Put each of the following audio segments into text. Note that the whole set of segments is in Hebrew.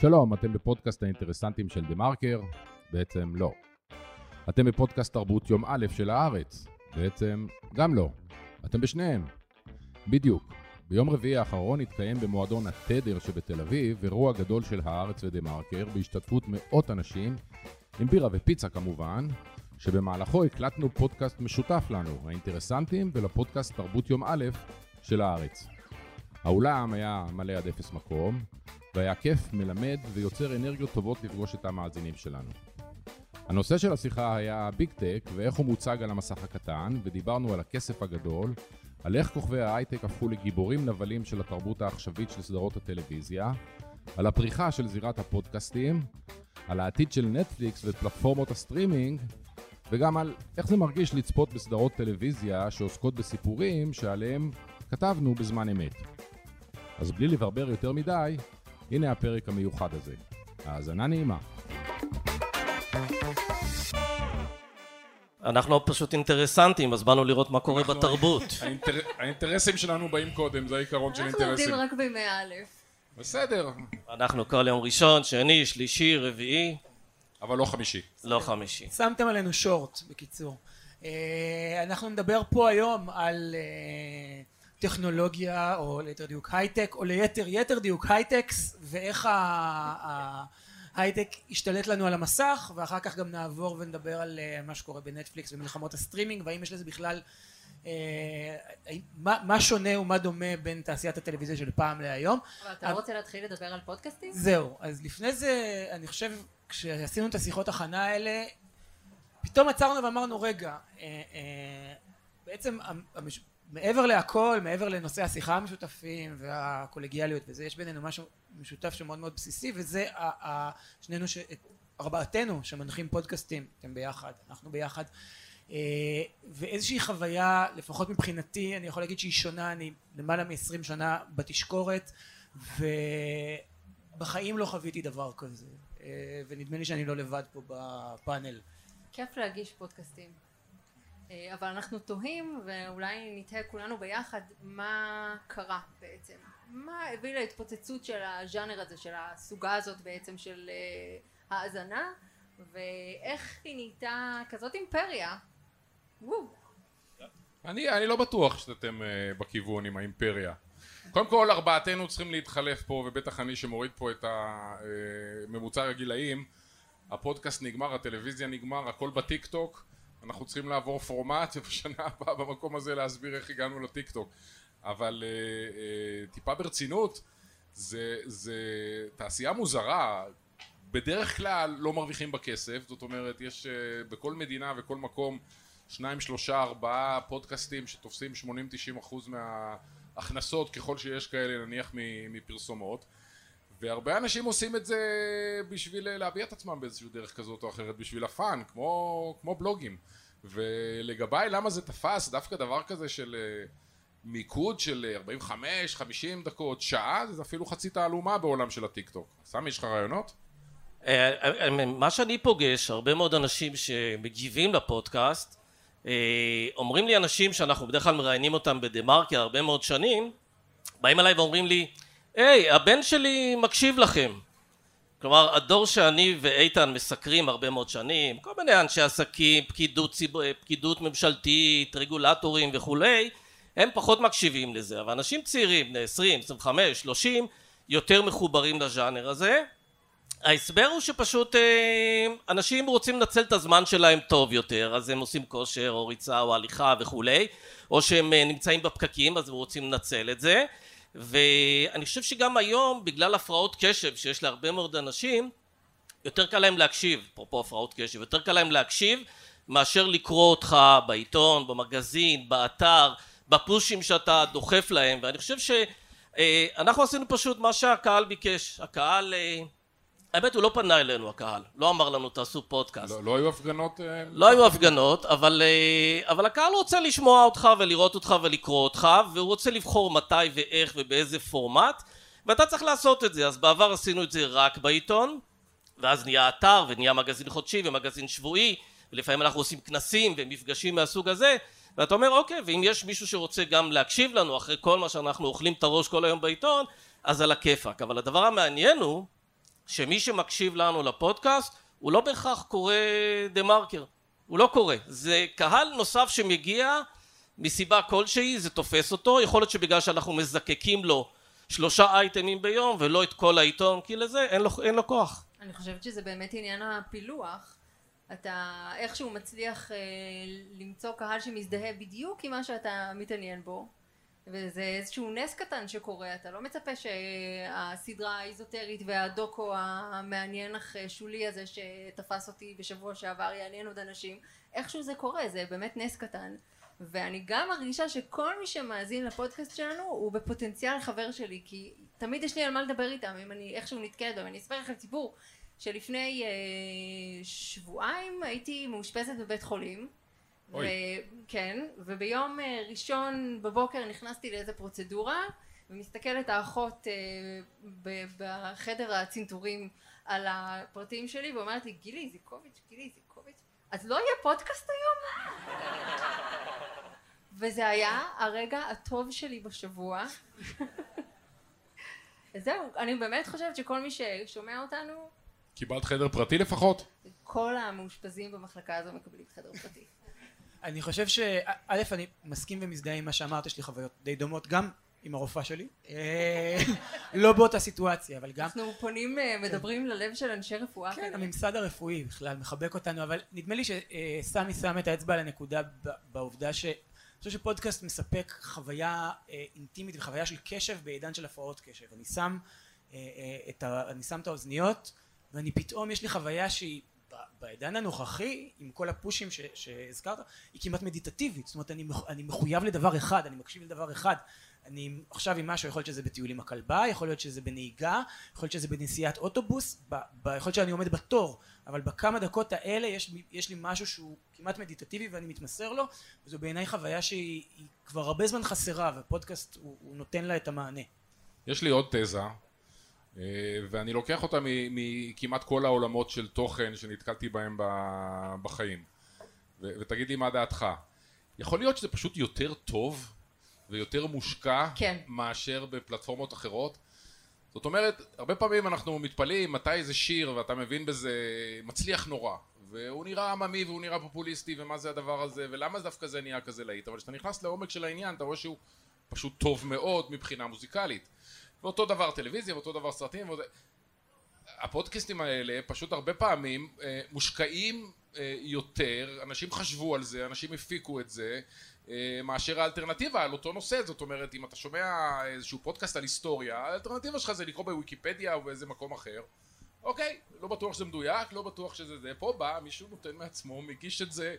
שלום, אתם בפודקאסט האינטרסנטים של דה מרקר? בעצם לא. אתם בפודקאסט תרבות יום א' של הארץ? בעצם גם לא. אתם בשניהם. בדיוק. ביום רביעי האחרון התקיים במועדון התדר שבתל אביב אירוע גדול של הארץ ודה מרקר בהשתתפות מאות אנשים, עם בירה ופיצה כמובן, שבמהלכו הקלטנו פודקאסט משותף לנו, האינטרסנטים, ולפודקאסט תרבות יום א' של הארץ. האולם היה מלא עד אפס מקום, והיה כיף, מלמד ויוצר אנרגיות טובות לפגוש את המאזינים שלנו. הנושא של השיחה היה ביג טק ואיך הוא מוצג על המסך הקטן, ודיברנו על הכסף הגדול, על איך כוכבי ההייטק הפכו לגיבורים נבלים של התרבות העכשווית של סדרות הטלוויזיה, על הפריחה של זירת הפודקאסטים, על העתיד של נטפליקס ופלטפורמות הסטרימינג, וגם על איך זה מרגיש לצפות בסדרות טלוויזיה שעוסקות בסיפורים שעליהם כתבנו בזמן אמת. אז בלי לברבר יותר מדי, הנה הפרק המיוחד הזה. האזנה נעימה. אנחנו פשוט אינטרסנטים, אז באנו לראות מה קורה אנחנו- בתרבות. האינטר... האינטרסים שלנו באים קודם, זה העיקרון של אנחנו אינטרסים. עובדים רק בימי א'. בסדר, אנחנו כל יום ראשון, שני, שלישי, רביעי, אבל לא חמישי. לא חמישי. שמתם עלינו שורט, בקיצור. אה, אנחנו נדבר פה היום על אה, טכנולוגיה, או ליתר דיוק הייטק, או ליתר יתר דיוק הייטקס, ואיך ההייטק השתלט לנו על המסך, ואחר כך גם נעבור ונדבר על אה, מה שקורה בנטפליקס ומלחמות הסטרימינג, והאם יש לזה בכלל, אה, מה מה שונה ומה דומה בין תעשיית הטלוויזיה של פעם להיום. אבל אתה לא רוצה להתחיל לדבר על פודקאסטים? זהו, אז לפני זה, אני חושב, כשעשינו את השיחות הכנה האלה, פתאום עצרנו ואמרנו, רגע, אה, בעצם המש... מעבר להכל, מעבר לנושא השיחה המשותפים והקולגיאליות וזה, יש בינינו משהו משותף שמאוד מאוד בסיסי, וזה שנינו, ש... ארבעתנו שמנחים פודקאסטים, אתם ביחד, אנחנו ביחד, אה, ואיזושהי חוויה, לפחות מבחינתי, אני יכול להגיד שהיא שונה, אני למעלה מ-20 שנה בתשקורת, ובחיים לא חוויתי דבר כזה, אה, ונדמה לי שאני לא לבד פה בפאנל. כיף להגיש פודקאסטים. אה, אבל אנחנו תוהים, ואולי נתהה כולנו ביחד, מה קרה בעצם. מה הביא להתפוצצות של הז'אנר הזה, של הסוגה הזאת בעצם של אה, האזנה, ואיך היא נהייתה כזאת אימפריה. אני, אני לא בטוח שאתם uh, בכיוון עם האימפריה. קודם כל, ארבעתנו צריכים להתחלף פה, ובטח אני שמוריד פה את הממוצע הגילאים. הפודקאסט נגמר, הטלוויזיה נגמר, הכל בטיק טוק. אנחנו צריכים לעבור פורמט, ובשנה הבאה במקום הזה להסביר איך הגענו לטיק טוק. אבל uh, uh, טיפה ברצינות, זה, זה תעשייה מוזרה. בדרך כלל לא מרוויחים בכסף, זאת אומרת, יש uh, בכל מדינה וכל מקום שניים, שלושה, ארבעה פודקאסטים שתופסים 80-90 אחוז מההכנסות ככל שיש כאלה נניח מפרסומות והרבה אנשים עושים את זה בשביל להביע את עצמם באיזושהי דרך כזאת או אחרת בשביל ה fun כמו, כמו בלוגים. ולגביי למה זה תפס? דווקא דבר כזה של אה, מיקוד של 45-50 דקות שעה זה אפילו חצי תעלומה בעולם של הטיק טוק. סמי יש לך רעיונות? אה, אה, מה שאני פוגש, הרבה מאוד אנשים שמגיבים לפודקאסט, אה, אומרים לי אנשים שאנחנו בדרך כלל מראיינים אותם בדה מרקר הרבה מאוד שנים, באים אליי ואומרים לי, היי, הבן שלי מקשיב לכם. כלומר, הדור שאני ואיתן מסקרים הרבה מאוד שנים, כל מיני אנשי עסקים, פקידות, ציב... פקידות ממשלתית, רגולטורים וכולי, הם פחות מקשיבים לזה, אבל אנשים צעירים, בני 20, 25, 30, יותר מחוברים לז'אנר הזה. ההסבר הוא שפשוט אה, אנשים רוצים לנצל את הזמן שלהם טוב יותר, אז הם עושים כושר או ריצה או הליכה וכולי, או שהם אה, נמצאים בפקקים אז הם רוצים לנצל את זה, ואני חושב שגם היום בגלל הפרעות קשב שיש להרבה מאוד אנשים, יותר קל להם להקשיב, אפרופו הפרעות קשב, יותר קל להם להקשיב מאשר לקרוא אותך בעיתון, במגזין, באתר, בפושים שאתה דוחף להם, ואני חושב שאנחנו עשינו פשוט מה שהקהל ביקש, הקהל אה, האמת הוא לא פנה אלינו הקהל, לא אמר לנו תעשו פודקאסט. לא, לא היו הפגנות? אה, לא היו הפגנות, אבל, אה, אבל הקהל רוצה לשמוע אותך ולראות אותך ולקרוא אותך, והוא רוצה לבחור מתי ואיך ובאיזה פורמט, ואתה צריך לעשות את זה. אז בעבר עשינו את זה רק בעיתון, ואז נהיה אתר ונהיה מגזין חודשי ומגזין שבועי, ולפעמים אנחנו עושים כנסים ומפגשים מהסוג הזה, ואתה אומר אוקיי, ואם יש מישהו שרוצה גם להקשיב לנו אחרי כל מה שאנחנו אוכלים את הראש כל היום בעיתון, אז על הכיפאק. אבל הדבר המעניין הוא שמי שמקשיב לנו לפודקאסט הוא לא בהכרח קורא דה מרקר, הוא לא קורא, זה קהל נוסף שמגיע מסיבה כלשהי, זה תופס אותו, יכול להיות שבגלל שאנחנו מזקקים לו שלושה אייטמים ביום ולא את כל העיתון, כי לזה אין לו, אין לו כוח. אני חושבת שזה באמת עניין הפילוח. אתה איכשהו מצליח אה, למצוא קהל שמזדהה בדיוק עם מה שאתה מתעניין בו וזה איזשהו נס קטן שקורה, אתה לא מצפה שהסדרה האיזוטרית והדוקו המעניין אך שולי הזה שתפס אותי בשבוע שעבר יעניין עוד אנשים, איכשהו זה קורה, זה באמת נס קטן. ואני גם מרגישה שכל מי שמאזין לפודקאסט שלנו הוא בפוטנציאל חבר שלי כי תמיד יש לי על מה לדבר איתם אם אני איכשהו נתקלת בהם. אני אספר לכם סיפור שלפני אה, שבועיים הייתי מאושפזת בבית חולים אוי. כן, וביום אה, ראשון בבוקר נכנסתי לאיזה פרוצדורה ומסתכלת האחות אה, בחדר הצנתורים על הפרטים שלי ואומרת לי גילי איזיקוביץ', גילי איזיקוביץ', אז לא יהיה פודקאסט היום? וזה היה הרגע הטוב שלי בשבוע. זהו, אני באמת חושבת שכל מי ששומע אותנו, קיבלת חדר פרטי לפחות? כל המאושפזים במחלקה הזו מקבלים חדר פרטי. אני חושב שא' אני מסכים ומזדהה עם מה שאמרת, יש לי חוויות די דומות גם עם הרופאה שלי, אה, לא באותה סיטואציה, אבל גם אנחנו פונים, אה, מדברים ללב של אנשי רפואה. כן. הממסד הרפואי בכלל מחבק אותנו, אבל נדמה לי שסמי שם את האצבע על הנקודה בעובדה ש... אני חושב שפודקאסט מספק חוויה אה, אינטימית וחוויה של קשב בעידן של הפרעות קשב. אני שם, את ה... אני שם את האוזניות ואני פתאום יש לי חוויה שהיא בעידן הנוכחי עם כל הפושים ש... שהזכרת היא כמעט מדיטטיבית. זאת אומרת אני. אני מחויב לדבר אחד אני מקשיב לדבר אחד. אני עכשיו עם משהו יכול להיות שזה בטיול עם הכלבה יכול להיות שזה בנהיגה יכול להיות שזה בנסיעת אוטובוס ב... ב... יכול להיות שאני עומד בתור אבל בכמה דקות האלה יש, יש לי משהו שהוא כמעט מדיטטיבי ואני מתמסר לו וזו בעיניי חוויה שהיא היא כבר הרבה זמן חסרה ופודקאסט הוא, הוא נותן לה את המענה. יש לי עוד תזה, ואני לוקח אותה מכמעט כל העולמות של תוכן שנתקלתי בהם בחיים. ו- ותגיד לי מה דעתך. יכול להיות שזה פשוט יותר טוב ויותר מושקע כן. מאשר בפלטפורמות אחרות? זאת אומרת, הרבה פעמים אנחנו מתפלאים מתי איזה שיר ואתה מבין בזה מצליח נורא והוא נראה עממי והוא נראה פופוליסטי ומה זה הדבר הזה ולמה דווקא זה נהיה כזה להיט אבל כשאתה נכנס לעומק של העניין אתה רואה שהוא פשוט טוב מאוד מבחינה מוזיקלית ואותו דבר טלוויזיה ואותו דבר סרטים ואותו... הפודקאסטים האלה פשוט הרבה פעמים אה, מושקעים אה, יותר, אנשים חשבו על זה, אנשים הפיקו את זה אה, מאשר האלטרנטיבה על אותו נושא, זאת אומרת אם אתה שומע איזשהו פודקאסט על היסטוריה, האלטרנטיבה שלך זה לקרוא בוויקיפדיה או באיזה מקום אחר. אוקיי, לא בטוח שזה מדויק, לא בטוח שזה זה, פה בא מישהו נותן מעצמו, מגיש את זה,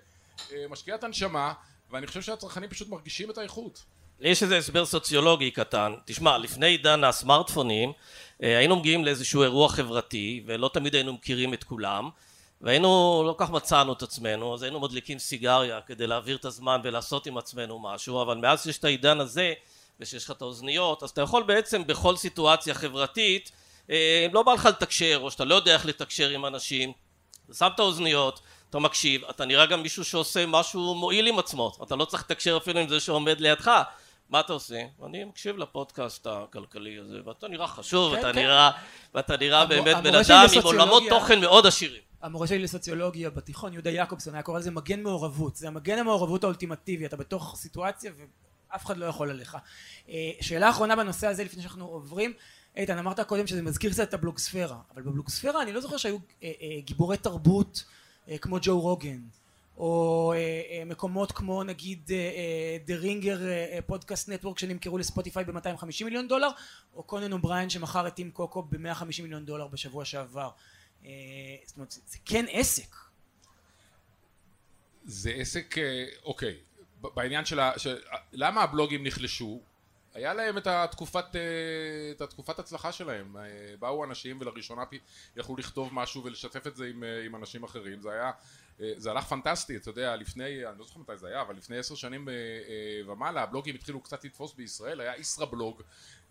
אה, משקיע את הנשמה ואני חושב שהצרכנים פשוט מרגישים את האיכות יש איזה הסבר סוציולוגי קטן. תשמע, לפני עידן הסמארטפונים אה, היינו מגיעים לאיזשהו אירוע חברתי ולא תמיד היינו מכירים את כולם והיינו, לא כך מצאנו את עצמנו, אז היינו מדליקים סיגריה כדי להעביר את הזמן ולעשות עם עצמנו משהו, אבל מאז שיש את העידן הזה ושיש לך את האוזניות, אז אתה יכול בעצם בכל סיטואציה חברתית, אה, אם לא בא לך לתקשר או שאתה לא יודע איך לתקשר עם אנשים, אתה שם את האוזניות, אתה מקשיב, אתה נראה גם מישהו שעושה משהו מועיל עם עצמו, אתה לא צריך לתקשר אפילו עם זה שעומד לידך, מה אתה עושה? אני מקשיב לפודקאסט הכלכלי הזה, ואתה נראה חשוב, כן, ואתה כן. נראה, ואתה נראה המור- באמת בן אדם עם עולמות תוכן מאוד עשירים. המורה שלי לסוציולוגיה בתיכון, יהודה יעקובסון, היה קורא לזה מגן מעורבות. זה המגן המעורבות האולטימטיבי, אתה בתוך סיטואציה ואף אחד לא יכול עליך. אה, שאלה אחרונה בנושא הזה לפני שאנחנו עוברים, איתן אמרת קודם שזה מזכיר קצת את הבלוגספירה, אבל בבלוגספירה אני לא זוכר שהיו אה, אה, גיבורי תרבות אה, כמו ג'ו רוגן, או אה, אה, מקומות כמו נגיד The Ringer Podcast Network שנמכרו לספוטיפיי ב-250 מיליון דולר, או קונאן אובריין שמכר את Team Coco ב-150 מיליון דולר בשבוע שעבר. אה, זאת אומרת, זה, כן עסק. זה עסק, אוקיי, בעניין של. של... למה הבלוגים נחלשו? היה להם את התקופת, את התקופת הצלחה שלהם, באו אנשים ולראשונה יכלו לכתוב משהו ולשתף את זה עם, עם אנשים אחרים, זה היה, זה הלך פנטסטי, אתה יודע, לפני, אני לא זוכר מתי זה היה, אבל לפני עשר שנים אה, אה, ומעלה הבלוגים התחילו קצת לתפוס בישראל, היה ישראבלוג,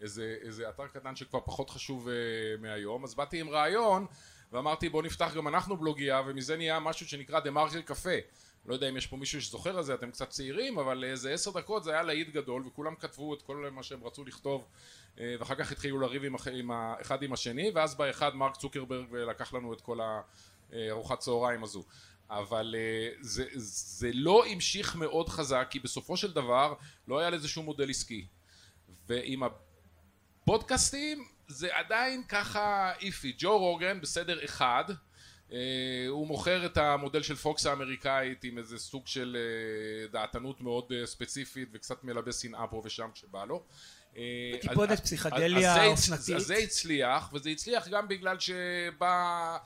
איזה, איזה אתר קטן שכבר פחות חשוב אה, מהיום, אז באתי עם רעיון ואמרתי בוא נפתח גם אנחנו בלוגייה ומזה נהיה משהו שנקרא דה מרקר קפה לא יודע אם יש פה מישהו שזוכר את זה, אתם קצת צעירים, אבל איזה עשר דקות זה היה להיט גדול, וכולם כתבו את כל מה שהם רצו לכתוב, אה, ואחר כך התחילו לריב עם, עם האחד עם השני, ואז בא אחד מרק צוקרברג ולקח לנו את כל הארוחת צהריים הזו. אבל אה, זה, זה לא המשיך מאוד חזק, כי בסופו של דבר לא היה לזה שום מודל עסקי. ועם הפודקאסטים זה עדיין ככה איפי. ג'ו רוגן בסדר אחד, אה, הוא מוכר את המודל של פוקס האמריקאית עם איזה סוג של אה, דעתנות מאוד ספציפית וקצת מלבה שנאה פה ושם כשבא לו. וטיפונת פסיכדליה אופנתית. אז זה הצליח, וזה הצליח גם בגלל שבא...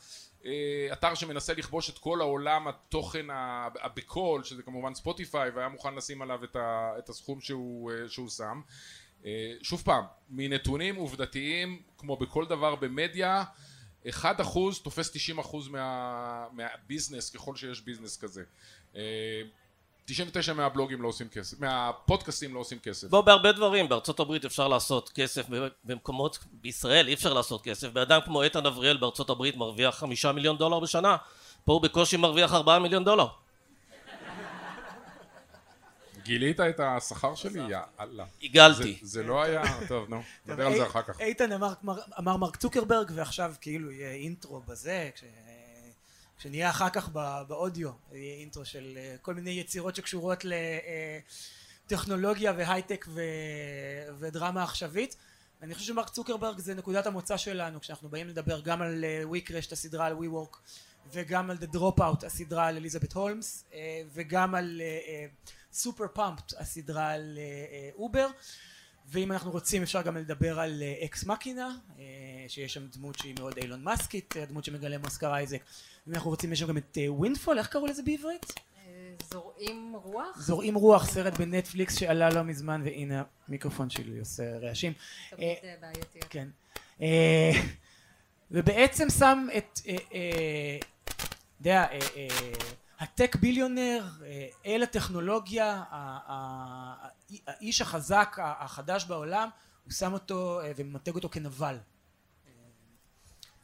אתר שמנסה לכבוש את כל העולם התוכן הבקול שזה כמובן ספוטיפיי והיה מוכן לשים עליו את הסכום שהוא, שהוא שם. שוב פעם מנתונים עובדתיים כמו בכל דבר במדיה אחד אחוז תופס תשעים אחוז מה, מהביזנס ככל שיש ביזנס כזה 99 מהבלוגים לא עושים כסף, מהפודקאסטים לא עושים כסף. בוא, בהרבה דברים, בארצות הברית אפשר לעשות כסף, במקומות, בישראל אי אפשר לעשות כסף. באדם כמו איתן אבריאל בארצות הברית מרוויח חמישה מיליון דולר בשנה, פה הוא בקושי מרוויח ארבעה מיליון דולר. גילית את השכר שלי? יאללה. הגלתי. זה, לא היה, טוב נו, נדבר על זה אחר כך. איתן אמר, מרק צוקרברג ועכשיו כאילו יהיה אינטרו בזה. שנהיה אחר כך באודיו, יהיה אינטרו של אה, כל מיני יצירות שקשורות לטכנולוגיה והייטק ודרמה עכשווית. אני חושב שמרק צוקרברג זה נקודת המוצא שלנו כשאנחנו באים לדבר גם על וויקרשט אה, הסדרה על וורק וגם על The Dropout הסדרה על אליזבת הולמס אה, וגם על Super Pumped הסדרה על אובר ואם אנחנו רוצים אפשר גם לדבר על אקס מקינה שיש שם דמות שהיא מאוד אילון מאסקית הדמות שמגלם אוסקר אייזק אם אנחנו רוצים, יש גם את Windfall, איך קראו לזה בעברית? זורעים רוח? זורעים רוח, סרט בנטפליקס שעלה לא מזמן, והנה המיקרופון שלי עושה רעשים. תמיד בעייתי. כן. ובעצם שם את, יודע, הטק ביליונר, אל הטכנולוגיה, האיש החזק החדש בעולם, הוא שם אותו וממתג אותו כנבל.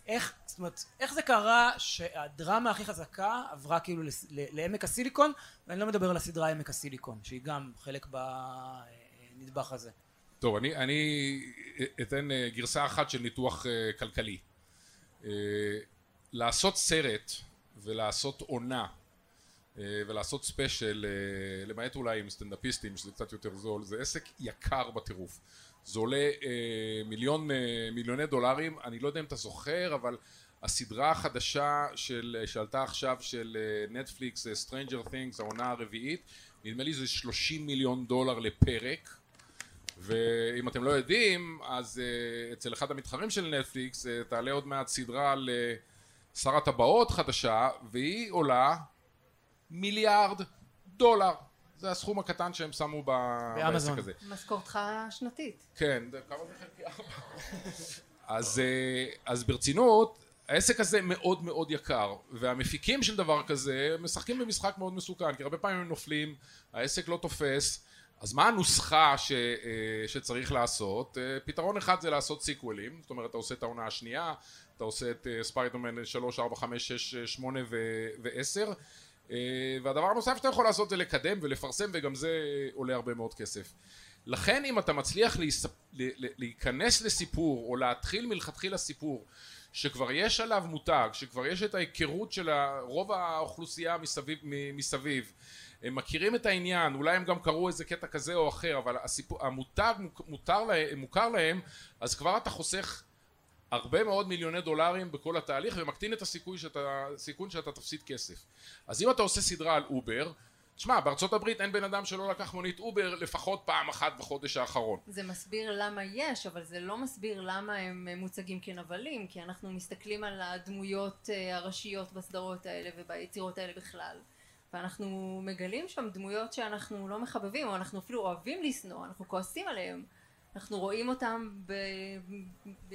איך, זאת אומרת, איך זה קרה שהדרמה הכי חזקה עברה כאילו לעמק הסיליקון ואני לא מדבר על הסדרה עמק הסיליקון שהיא גם חלק בנדבך הזה. טוב אני, אני אתן אה, גרסה אחת של ניתוח אה, כלכלי אה, לעשות סרט ולעשות עונה ולעשות ספיישל למעט אולי עם סטנדאפיסטים שזה קצת יותר זול זה עסק יקר בטירוף זה עולה אה, מיליון, אה, מיליוני דולרים, אני לא יודע אם אתה זוכר, אבל הסדרה החדשה של, שעלתה עכשיו של נטפליקס, אה, Stranger Things, העונה הרביעית, נדמה לי זה 30 מיליון דולר לפרק, ואם אתם לא יודעים, אז אה, אצל אחד המתחרים של נטפליקס אה, תעלה עוד מעט סדרה על אה, שר הטבעות חדשה, והיא עולה מיליארד דולר. זה הסכום הקטן שהם שמו בעסק הזה. משכורתך שנתית. כן, כמה זה חלקי ארבע? אז, אה, אז ברצינות, העסק הזה מאוד מאוד יקר, והמפיקים של דבר כזה משחקים במשחק מאוד מסוכן, כי הרבה פעמים הם נופלים, העסק לא תופס, אז מה הנוסחה ש, אה, שצריך לעשות? אה, פתרון אחד זה לעשות סיקוולים, זאת אומרת אתה עושה את העונה השנייה, אתה עושה את ספיידרמן 3, 4, 5, 6, 8 ו-10 אה, והדבר הנוסף שאתה יכול לעשות זה לקדם ולפרסם וגם זה עולה הרבה מאוד כסף. לכן אם אתה מצליח. להיכנס לסיפור או להתחיל מלכתחילה סיפור שכבר יש עליו מותג, שכבר יש את ההיכרות של רוב האוכלוסייה מסביב, מסביב הם מכירים את העניין, אולי הם גם קראו איזה קטע כזה או אחר, אבל הסיפור, המותג מותר להם, מוכר להם, אז כבר אתה חוסך הרבה מאוד מיליוני דולרים בכל התהליך ומקטין את הסיכוי שאתה, הסיכון שאתה תפסיד כסף. אז אם אתה עושה סדרה על אובר, תשמע, בארצות הברית אין בן אדם שלא לקח מונית אובר לפחות פעם אחת בחודש האחרון. זה מסביר למה יש, אבל זה לא מסביר למה הם מוצגים כנבלים, כי אנחנו מסתכלים על הדמויות אה, הראשיות בסדרות האלה וביצירות האלה בכלל. ואנחנו מגלים שם דמויות שאנחנו לא מחבבים, או אנחנו אפילו אוהבים לשנוא, אנחנו כועסים עליהם. אנחנו רואים אותם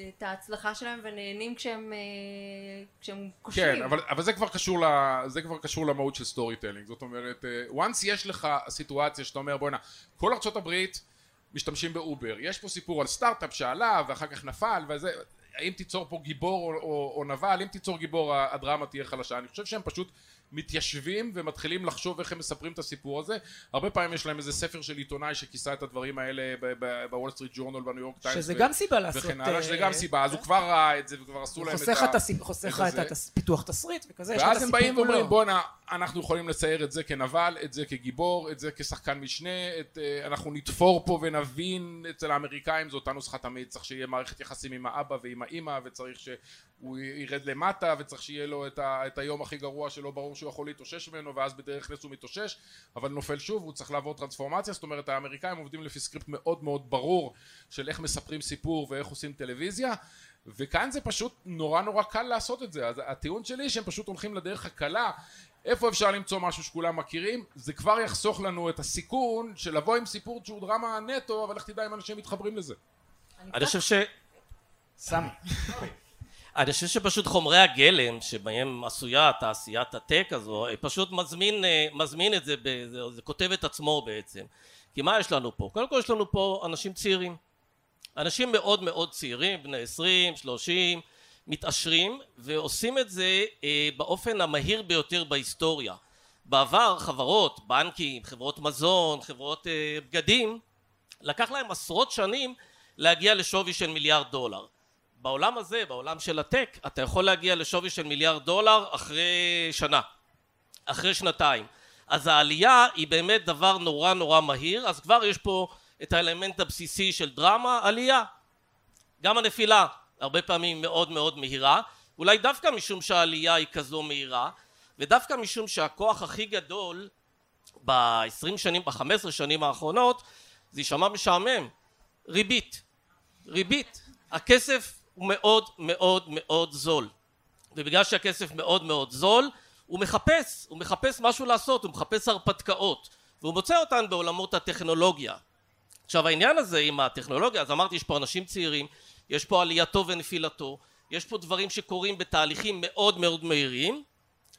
את ההצלחה שלהם ונהנים כשהם, אה, כשהם כושלים. כן, אבל, אבל זה, כבר קשור ל, זה כבר קשור למהות של storytelling. זאת אומרת, אה, once יש לך סיטואציה שאתה אומר בואנה, כל ארצות הברית משתמשים באובר. יש פה סיפור על סטארט-אפ שעלה ואחר כך נפל וזה... האם תיצור פה גיבור או, או, או נבל, אם תיצור גיבור הדרמה תהיה חלשה. אני חושב שהם פשוט מתיישבים ומתחילים לחשוב איך הם מספרים את הסיפור הזה. הרבה פעמים יש להם איזה ספר של עיתונאי שכיסה את הדברים האלה בוול סטריט ג'ורנל בניו יורק טיימס. שזה גם סיבה לעשות... וכן הלאה, שזה גם סיבה, אז הוא כבר ראה את זה וכבר עשו להם את ה... חוסך לך את הפיתוח תסריט וכזה. ואז הם באים ואומרים בואנה, אנחנו יכולים לצייר את זה כנבל, את זה כגיבור, את זה כשחקן משנה, את, אנחנו נתפור פה ונבין אצל האמריקאים, זו אותה נוסחה תמיד, צריך שיהיה מערכת יחסים עם האבא ועם האימא, וצריך שהוא ירד למטה, וצריך שיהיה לו את, ה, את היום הכי גרוע שלא ברור שהוא יכול להתאושש ממנו ואז בדרך נס הוא מתאושש אבל נופל שוב הוא צריך לעבור טרנספורמציה זאת אומרת האמריקאים עובדים לפי סקריפט מאוד מאוד ברור של איך מספרים סיפור ואיך עושים טלוויזיה וכאן זה פשוט נורא נורא קל לעשות את זה אז הטיעון שלי שהם פשוט הולכים לדרך הקלה איפה אפשר למצוא משהו שכולם מכירים? זה כבר יחסוך לנו את הסיכון של לבוא עם סיפור שהוא דרמה נטו אבל איך תדע אם אנשים מתחברים לזה? אני חושב ש... סמי. אני חושב שפשוט חומרי הגלם שבהם עשויה תעשיית הטק הזו פשוט מזמין, אה, מזמין את זה, זה, זה כותב את עצמו בעצם. כי מה יש לנו פה? קודם כל יש לנו פה אנשים צעירים. אנשים מאוד מאוד צעירים בני עשרים, שלושים מתעשרים ועושים את זה אה, באופן המהיר ביותר בהיסטוריה בעבר חברות, בנקים, חברות מזון, חברות אה, בגדים לקח להם עשרות שנים להגיע לשווי של מיליארד דולר בעולם הזה, בעולם של הטק, אתה יכול להגיע לשווי של מיליארד דולר אחרי שנה, אחרי שנתיים. אז העלייה היא באמת דבר נורא נורא מהיר, אז כבר יש פה את האלמנט הבסיסי של דרמה, עלייה. גם הנפילה הרבה פעמים מאוד מאוד מהירה, אולי דווקא משום שהעלייה היא כזו מהירה, ודווקא משום שהכוח הכי גדול ב-20 שנים, ב-15 שנים האחרונות, זה יישמע משעמם, ריבית. ריבית. הכסף הוא מאוד מאוד מאוד זול ובגלל שהכסף מאוד מאוד זול הוא מחפש, הוא מחפש משהו לעשות, הוא מחפש הרפתקאות והוא מוצא אותן בעולמות הטכנולוגיה עכשיו העניין הזה עם הטכנולוגיה אז אמרתי יש פה אנשים צעירים יש פה עלייתו ונפילתו יש פה דברים שקורים בתהליכים מאוד מאוד מהירים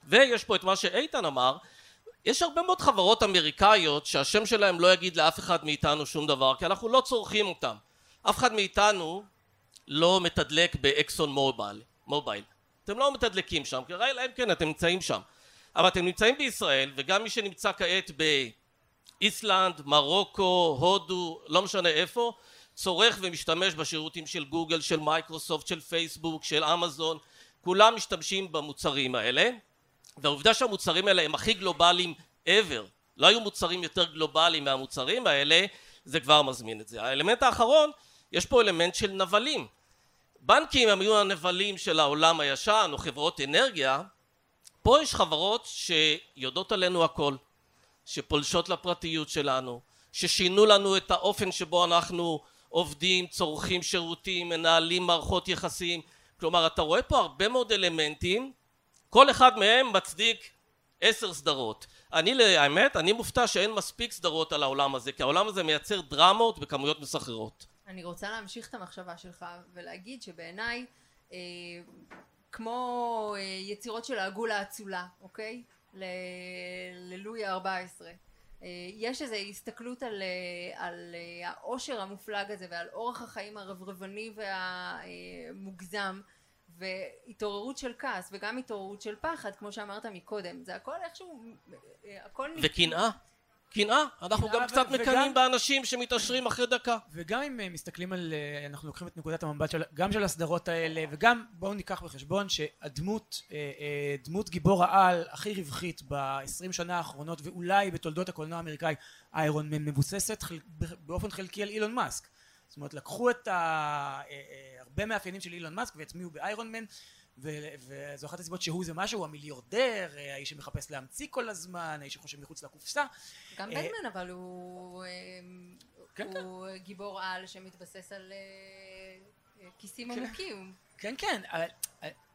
ויש פה את מה שאיתן אמר יש הרבה מאוד חברות אמריקאיות שהשם שלהם לא יגיד לאף אחד מאיתנו שום דבר כי אנחנו לא צורכים אותם אף אחד מאיתנו לא מתדלק באקסון מובייל, מובייל. אתם לא מתדלקים שם, כי אלא אם כן אתם נמצאים שם. אבל אתם נמצאים בישראל, וגם מי שנמצא כעת באיסלנד, מרוקו, הודו, לא משנה איפה, צורך ומשתמש בשירותים של גוגל, של מייקרוסופט, של פייסבוק, של אמזון, כולם משתמשים במוצרים האלה, והעובדה שהמוצרים האלה הם הכי גלובליים ever, לא היו מוצרים יותר גלובליים מהמוצרים האלה, זה כבר מזמין את זה. האלמנט האחרון יש פה אלמנט של נבלים. בנקים הם היו הנבלים של העולם הישן או חברות אנרגיה. פה יש חברות שיודעות עלינו הכל שפולשות לפרטיות שלנו ששינו לנו את האופן שבו אנחנו עובדים, צורכים שירותים, מנהלים מערכות יחסים. כלומר אתה רואה פה הרבה מאוד אלמנטים כל אחד מהם מצדיק עשר סדרות. אני האמת אני מופתע שאין מספיק סדרות על העולם הזה כי העולם הזה מייצר דרמות בכמויות מסחררות. אני רוצה להמשיך את המחשבה שלך ולהגיד שבעיניי אה, כמו אה, יצירות של העגול האצולה, אוקיי? ללואי ה-14 אה, יש איזו הסתכלות על, אה, על אה, העושר המופלג הזה ועל אורח החיים הרברבני והמוגזם והתעוררות של כעס וגם התעוררות של פחד כמו שאמרת מקודם. זה הכל איכשהו הכל וקנאה קנאה, אנחנו גם קצת מקנאים באנשים שמתעשרים אחרי דקה. וגם אם אה, מסתכלים על, אה, אנחנו לוקחים את נקודת המבט של, גם של הסדרות האלה, וגם בואו ניקח בחשבון שהדמות, אה, דמות גיבור העל הכי רווחית בעשרים שנה האחרונות, ואולי בתולדות הקולנוע האמריקאי, איירון מן מבוססת באופן חלקי על אילון מאסק. זאת אומרת, לקחו את הרבה מאפיינים של אילון מאסק והטמיעו באיירון מן. וזו אחת הסיבות שהוא זה משהו, המיליורדר, האיש שמחפש להמציא כל הזמן, האיש שחושב מחוץ לקופסה. גם בטמן אה, אבל הוא, כן, הוא כן. גיבור על שמתבסס על אה, כיסים כן. עמוקים. כן כן,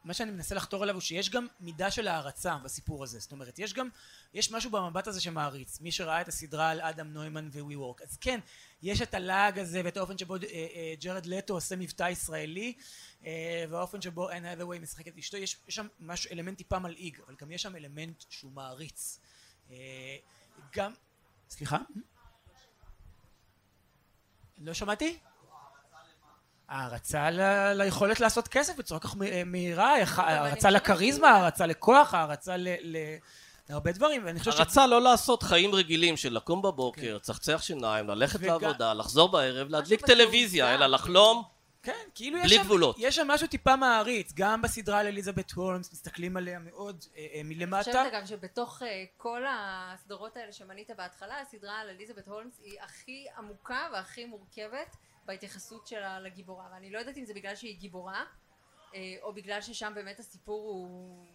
מה שאני מנסה לחתור אליו הוא שיש גם מידה של הערצה בסיפור הזה, זאת אומרת יש גם, יש משהו במבט הזה שמעריץ, מי שראה את הסדרה על אדם נוימן וווי וורק, אז כן, יש את הלעג הזה ואת האופן שבו ג'רד לטו עושה מבטא ישראלי אה, והאופן שבו אין האת'ווי משחק את אשתו, יש, יש שם משהו, אלמנט טיפה מלעיג, אבל גם יש שם אלמנט שהוא מעריץ. אה, גם, סליחה? לא שמעתי? הערצה ל- ליכולת לעשות כסף בצורה כל כך מ- מהירה, הערצה לכריזמה, הערצה לכוח, הערצה ל- ל- להרבה דברים, ואני חושב ש... הרצה לא לעשות חיים רגילים של לקום בבוקר, צחצח שיניים, ללכת לעבודה, לחזור בערב, להדליק טלוויזיה, אלא לחלום. כן, כאילו בלי יש שם, גבולות. יש שם משהו טיפה מעריץ, גם בסדרה על אליזבת הולמס, מסתכלים עליה מאוד אה, אה, אני מלמטה. חושבת אגב שבתוך אה, כל הסדרות האלה שמנית בהתחלה, הסדרה על אליזבת הולמס היא הכי עמוקה והכי מורכבת בהתייחסות שלה לגיבורה. ואני לא יודעת אם זה בגלל שהיא גיבורה, אה, או בגלל ששם באמת הסיפור הוא...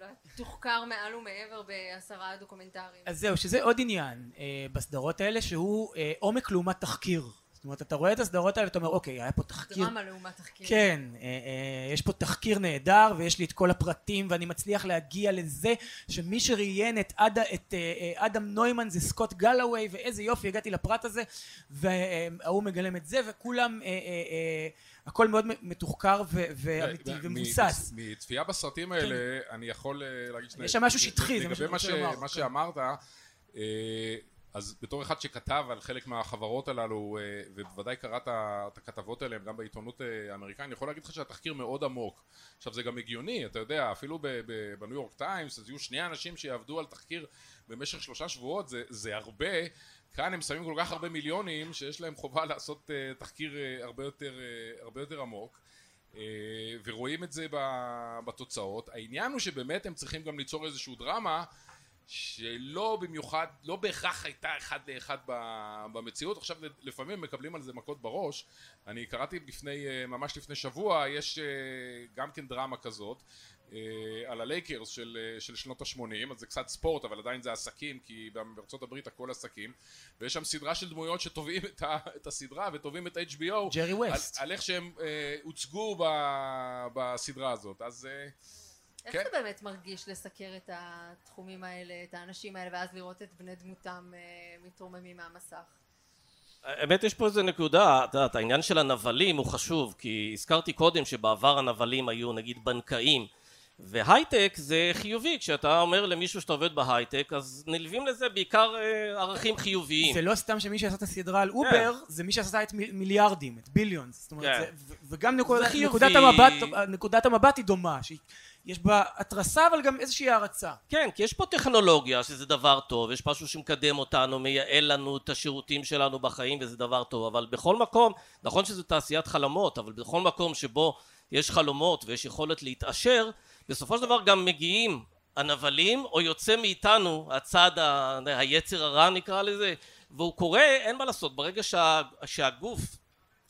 לא תוחקר מעל ומעבר בעשרה דוקומנטרים. אז זהו, שזה עוד עניין אה, בסדרות האלה, שהוא אה, עומק לעומת תחקיר. זאת אומרת, אתה רואה את הסדרות האלה ואתה אומר, אוקיי, היה פה תחקיר דרמה לעומת תחקיר. כן, אה, אה, יש פה תחקיר נהדר ויש לי את כל הפרטים ואני מצליח להגיע לזה שמי שראיין את, אד, את אה, אה, אדם נוימן זה סקוט גלווי ואיזה יופי הגעתי לפרט הזה וההוא מגלם את זה וכולם אה, אה, אה, הכל מאוד מתוחקר ו- ואמיתי ומבוסס. מצפייה בסרטים האלה, אני יכול אה, להגיד שני... יש שם משהו שטחי, זה מה לגבי שאני מה רוצה לומר, מה כן. שאמרת, אה, אז בתור אחד שכתב על חלק מהחברות הללו, אה, ובוודאי קראת את הכתבות האלה גם בעיתונות אה, האמריקאית, אני יכול להגיד לך שהתחקיר מאוד עמוק. עכשיו זה גם הגיוני, אתה יודע, אפילו בניו יורק טיימס, אז יהיו שני אנשים שיעבדו על תחקיר במשך שלושה שבועות, זה, זה הרבה. כאן הם שמים כל כך הרבה מיליונים, שיש להם חובה לעשות אה, תחקיר אה, הרבה יותר, אה, הרבה יותר עמוק. אה, ורואים את זה בתוצאות. העניין הוא שבאמת הם צריכים גם ליצור איזושהי דרמה שלא במיוחד, לא בהכרח הייתה אחד לאחד במציאות. עכשיו לפעמים מקבלים על זה מכות בראש. אני קראתי לפני, אה, ממש לפני שבוע, יש אה, גם כן דרמה כזאת. אה, על הלייקרס של, של שנות ה-80, אז זה קצת ספורט, אבל עדיין זה עסקים, כי בארצות הברית הכל עסקים, ויש שם סדרה של דמויות שתובעים את, ה, את הסדרה ותובעים את ה-HBO ג'רי על, ווסט. על איך שהם הוצגו ב, בסדרה הזאת. אז איך כן. זה באמת מרגיש לסקר את התחומים האלה, את האנשים האלה, ואז לראות את בני דמותם אה, מתרוממים מהמסך? האמת יש פה איזה נקודה, את יודעת, העניין של הנבלים הוא חשוב, כי הזכרתי קודם שבעבר הנבלים היו נגיד בנקאים, והייטק זה חיובי, כשאתה אומר למישהו שאתה עובד בהייטק, אז נלווים לזה בעיקר אה, ערכים חיוביים. זה לא סתם שמי שעשה את הסדרה על אובר, זה מי שעשה את מ- מיליארדים, את ביליונס. זאת אומרת, כן. זה- ו- וגם חיובי. נקודת המבט, נקודת המבט היא דומה, שיש בה התרסה אבל גם איזושהי הערצה. כן, כי יש פה טכנולוגיה שזה דבר טוב, יש משהו שמקדם אותנו, מייעל לנו את השירותים שלנו בחיים וזה דבר טוב, אבל בכל מקום, נכון שזו תעשיית חלומות, אבל בכל מקום שבו יש חלומות ויש יכולת להתעשר, בסופו של דבר גם מגיעים הנבלים, או יוצא מאיתנו הצד ה... היצר הרע נקרא לזה, והוא קורה, אין מה לעשות, ברגע שה... שהגוף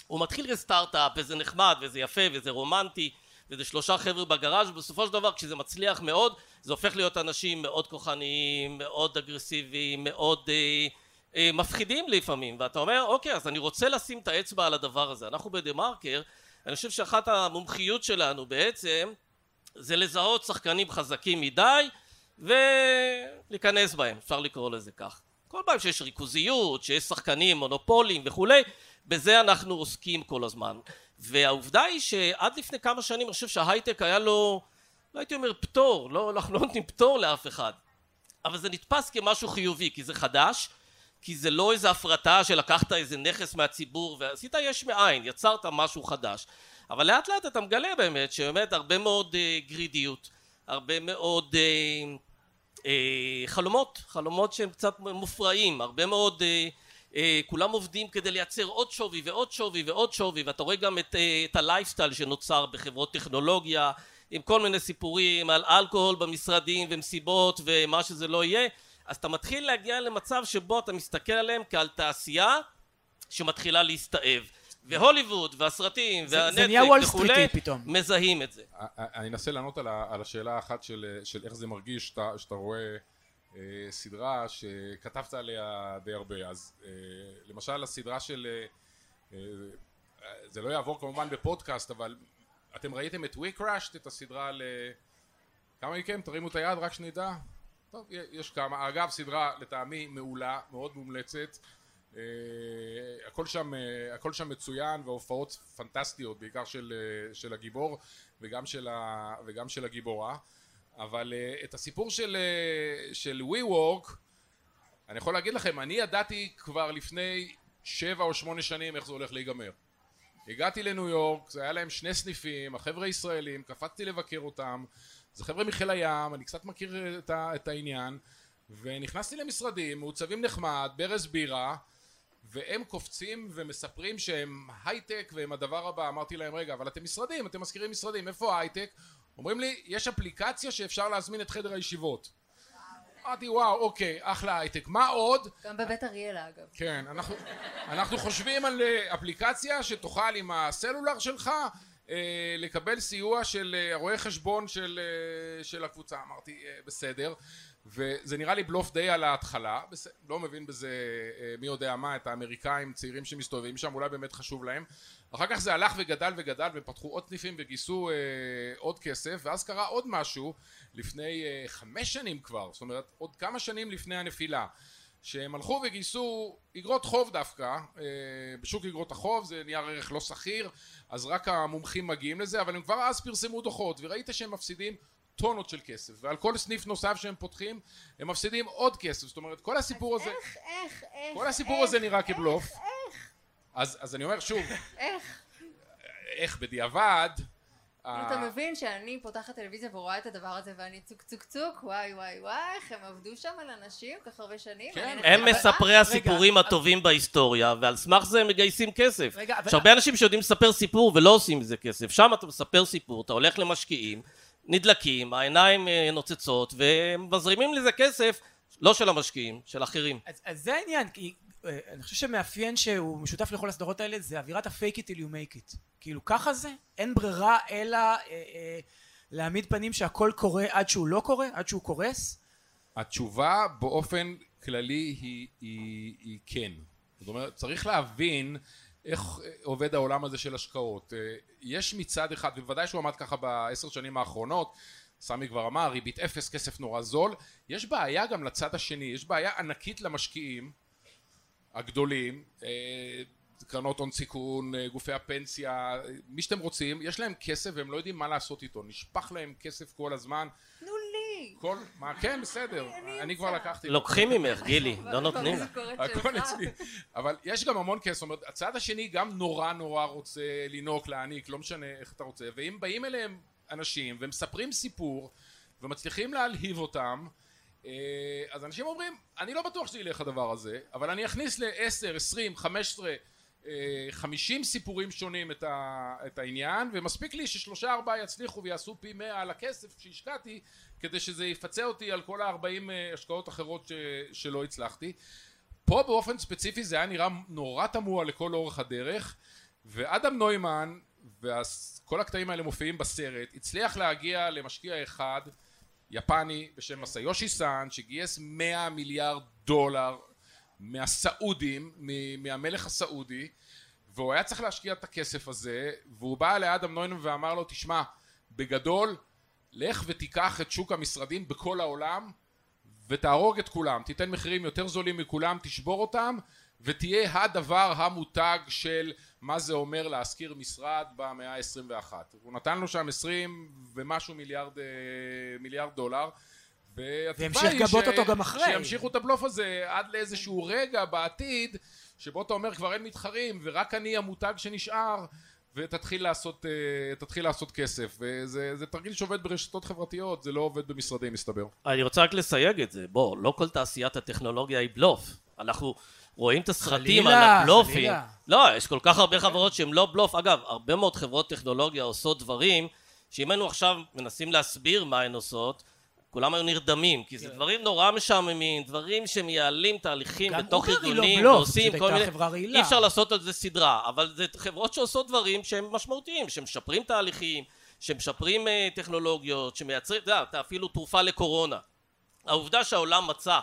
הוא מתחיל כסטארט-אפ וזה נחמד וזה יפה וזה רומנטי וזה שלושה חבר'ה בגראז' ובסופו של דבר כשזה מצליח מאוד זה הופך להיות אנשים מאוד כוחניים, מאוד אגרסיביים, מאוד אה, אה, מפחידים לפעמים. ואתה אומר אוקיי אז אני רוצה לשים את האצבע על הדבר הזה. אנחנו בדה מרקר אני חושב שאחת המומחיות שלנו בעצם זה לזהות שחקנים חזקים מדי ולהיכנס בהם אפשר לקרוא לזה כך. כל פעם שיש ריכוזיות שיש שחקנים מונופולים וכולי בזה אנחנו עוסקים כל הזמן והעובדה היא שעד לפני כמה שנים אני חושב שההייטק היה לו לא הייתי אומר פטור לא אנחנו לא נותנים פטור לאף אחד אבל זה נתפס כמשהו חיובי כי זה חדש כי זה לא איזה הפרטה שלקחת איזה נכס מהציבור ועשית יש מאין יצרת משהו חדש. אבל לאט לאט אתה מגלה באמת שבאמת הרבה מאוד אה, גרידיות הרבה מאוד אה, אה, חלומות חלומות שהם קצת מופרעים הרבה מאוד אה, כולם עובדים כדי לייצר עוד שווי ועוד שווי ועוד שווי ואתה רואה גם את, אה, את הלייפסטייל שנוצר בחברות טכנולוגיה עם כל מיני סיפורים על אלכוהול במשרדים ומסיבות ומה שזה לא יהיה אז אתה מתחיל להגיע למצב שבו אתה מסתכל עליהם כעל תעשייה שמתחילה להסתאב והוליווד והסרטים והנטפליקס נהיה וול וכולי. מזהים את זה אני אנסה לענות על, ה, על השאלה האחת של, של איך זה מרגיש שאתה, רואה אה, סדרה שכתבת עליה די הרבה. אז אה, למשל הסדרה של אה, אה, זה לא יעבור כמובן בפודקאסט אבל אתם ראיתם את We Crashed את הסדרה אה, כמה מכם? תרימו את היד רק שנדע. טוב יש כמה. אגב סדרה לטעמי מעולה מאוד מומלצת. אה, הכל שם, אה, הכל שם מצוין והופעות פנטסטיות בעיקר של, אה, של הגיבור וגם של, ה, וגם של הגיבורה אבל אה, את הסיפור של, אה, של WeWork אני יכול להגיד לכם אני ידעתי כבר לפני שבע או שמונה שנים איך זה הולך להיגמר הגעתי לניו יורק, זה היה להם שני סניפים, החבר'ה ישראלים, קפצתי לבקר אותם, זה חבר'ה מחיל הים, אני קצת מכיר את, ה, את העניין, ונכנסתי למשרדים, מעוצבים נחמד, ברז בירה, והם קופצים ומספרים שהם הייטק והם הדבר הבא, אמרתי להם רגע אבל אתם משרדים, אתם מזכירים משרדים, איפה ההייטק? אומרים לי יש אפליקציה שאפשר להזמין את חדר הישיבות אמרתי וואו אוקיי אחלה הייטק מה עוד? גם בבית אריאלה אגב. כן אנחנו, אנחנו חושבים על אה, אפליקציה שתוכל עם הסלולר שלך אה, לקבל סיוע של אה, רואה חשבון של, של הקבוצה אמרתי בסדר וזה נראה לי בלוף די על ההתחלה, לא מבין בזה מי יודע מה, את האמריקאים צעירים שמסתובבים שם, אולי באמת חשוב להם. אחר כך זה הלך וגדל וגדל ופתחו עוד סניפים וגייסו אה, עוד כסף, ואז קרה עוד משהו לפני אה, חמש שנים כבר, זאת אומרת עוד כמה שנים לפני הנפילה. שהם הלכו וגייסו אגרות חוב דווקא, אה, בשוק אגרות החוב זה נייר ערך לא שכיר, אז רק המומחים מגיעים לזה, אבל הם כבר אז פרסמו דוחות, וראית שהם מפסידים טונות של כסף, ועל כל סניף נוסף שהם פותחים, הם מפסידים עוד כסף, זאת אומרת כל הסיפור הזה, איך, איך, איך, כל הסיפור איך, הזה נראה כבלוף, איך, איך, אז, אז אני אומר שוב, איך, איך בדיעבד, אתה מבין שאני פותחת טלוויזיה ורואה את הדבר הזה ואני צוק צוק צוק וואי וואי וואי איך הם עבדו שם על אנשים כל כך הרבה שנים כן. הם איך מספרי. הסיפורים הטובים בהיסטוריה, ועל סמך זה הם מגייסים כסף. יש הרבה אנשים שיודעים לספר סיפור ולא עושים מזה כסף. שם אתה מספר סיפור, אתה הולך למשקיעים, נדלקים, העיניים אה, נוצצות, ומזרימים לזה כסף, לא של המשקיעים, של אחרים. אז, אז זה העניין, כי אה, אני חושב שמאפיין שהוא משותף לכל הסדרות האלה זה אווירת ה-fake it till you make it. כאילו ככה זה, אין ברירה אלא אה, אה, להעמיד פנים שהכל קורה עד שהוא לא קורה, עד שהוא קורס. התשובה באופן כללי היא, היא, היא כן. זאת אומרת, צריך להבין איך עובד העולם הזה של השקעות. אה, יש מצד אחד, ובוודאי שהוא עמד ככה בעשר שנים האחרונות, סמי כבר אמר, ריבית אפס, כסף נורא זול, יש בעיה גם לצד השני, יש בעיה ענקית למשקיעים הגדולים, אה, קרנות הון סיכון, אה, גופי הפנסיה, אה, מי שאתם רוצים, יש להם כסף והם לא יודעים מה לעשות איתו, נשפך להם כסף כל הזמן, תנו לי כל, מה, כן בסדר, אני כבר. לקחתי, לוקחים ממך, גילי, לא נותנים. הכל. אצלי, אבל יש גם המון כסף, זאת אומרת, הצד השני גם נורא נורא רוצה לנהוג, להעניק, לא משנה איך אתה רוצה, ואם באים אליהם אנשים ומספרים סיפור ומצליחים להלהיב אותם, אה, אז אנשים אומרים, אני לא בטוח שזה ילך הדבר הזה, אבל אני אכניס ל-10, 20, 15, אה, 50 סיפורים שונים את, ה, את העניין, ומספיק לי ששלושה ארבעה יצליחו ויעשו פי 100 על הכסף שהשקעתי, כדי שזה יפצה אותי על כל ה-40 השקעות אחרות ש, שלא הצלחתי. פה באופן ספציפי זה היה נראה נורא תמוה לכל אורך הדרך ואדם נוימן וכל הקטעים האלה מופיעים בסרט הצליח להגיע למשקיע אחד יפני בשם מסאיושי סאן שגייס 100 מיליארד דולר מהסעודים מהמלך הסעודי והוא היה צריך להשקיע את הכסף הזה והוא בא לאדם נוימן ואמר לו תשמע בגדול לך ותיקח את שוק המשרדים בכל העולם ותהרוג את כולם, תיתן מחירים יותר זולים מכולם, תשבור אותם ותהיה הדבר המותג של מה זה אומר להשכיר משרד במאה ה-21. הוא נתן לו שם 20 ומשהו מיליארד, אה, מיליארד דולר והתקווה והמשיך היא לגבות ש- אותו גם אחרי. שימשיכו את הבלוף הזה עד לאיזשהו רגע בעתיד שבו אתה אומר כבר אין מתחרים ורק אני המותג שנשאר ותתחיל לעשות, אה, תתחיל לעשות כסף וזה זה תרגיל שעובד ברשתות חברתיות זה לא עובד במשרדים מסתבר אני רוצה רק לסייג את זה, בוא, לא כל תעשיית הטכנולוגיה היא בלוף. אנחנו רואים את הסרטים על חלילה, הבלופים. חלילה. לא, יש כל כך הרבה חברות שהן לא בלוף. אגב, הרבה מאוד חברות טכנולוגיה עושות דברים שאם היינו עכשיו מנסים להסביר מה הן עושות, כולם היו נרדמים, כי זה דברים נורא משעממים, דברים שמייעלים תהליכים גם בתוך לא ארגונים, בלוף, ועושים כל הייתה מיני... חברה רעילה. אי אפשר לעשות על זה סדרה, אבל זה חברות שעושות דברים שהם משמעותיים, שמשפרים תהליכים, שמשפרים אה, טכנולוגיות, שמייצרים, אתה יודע, אפילו תרופה לקורונה. העובדה שהעולם מצא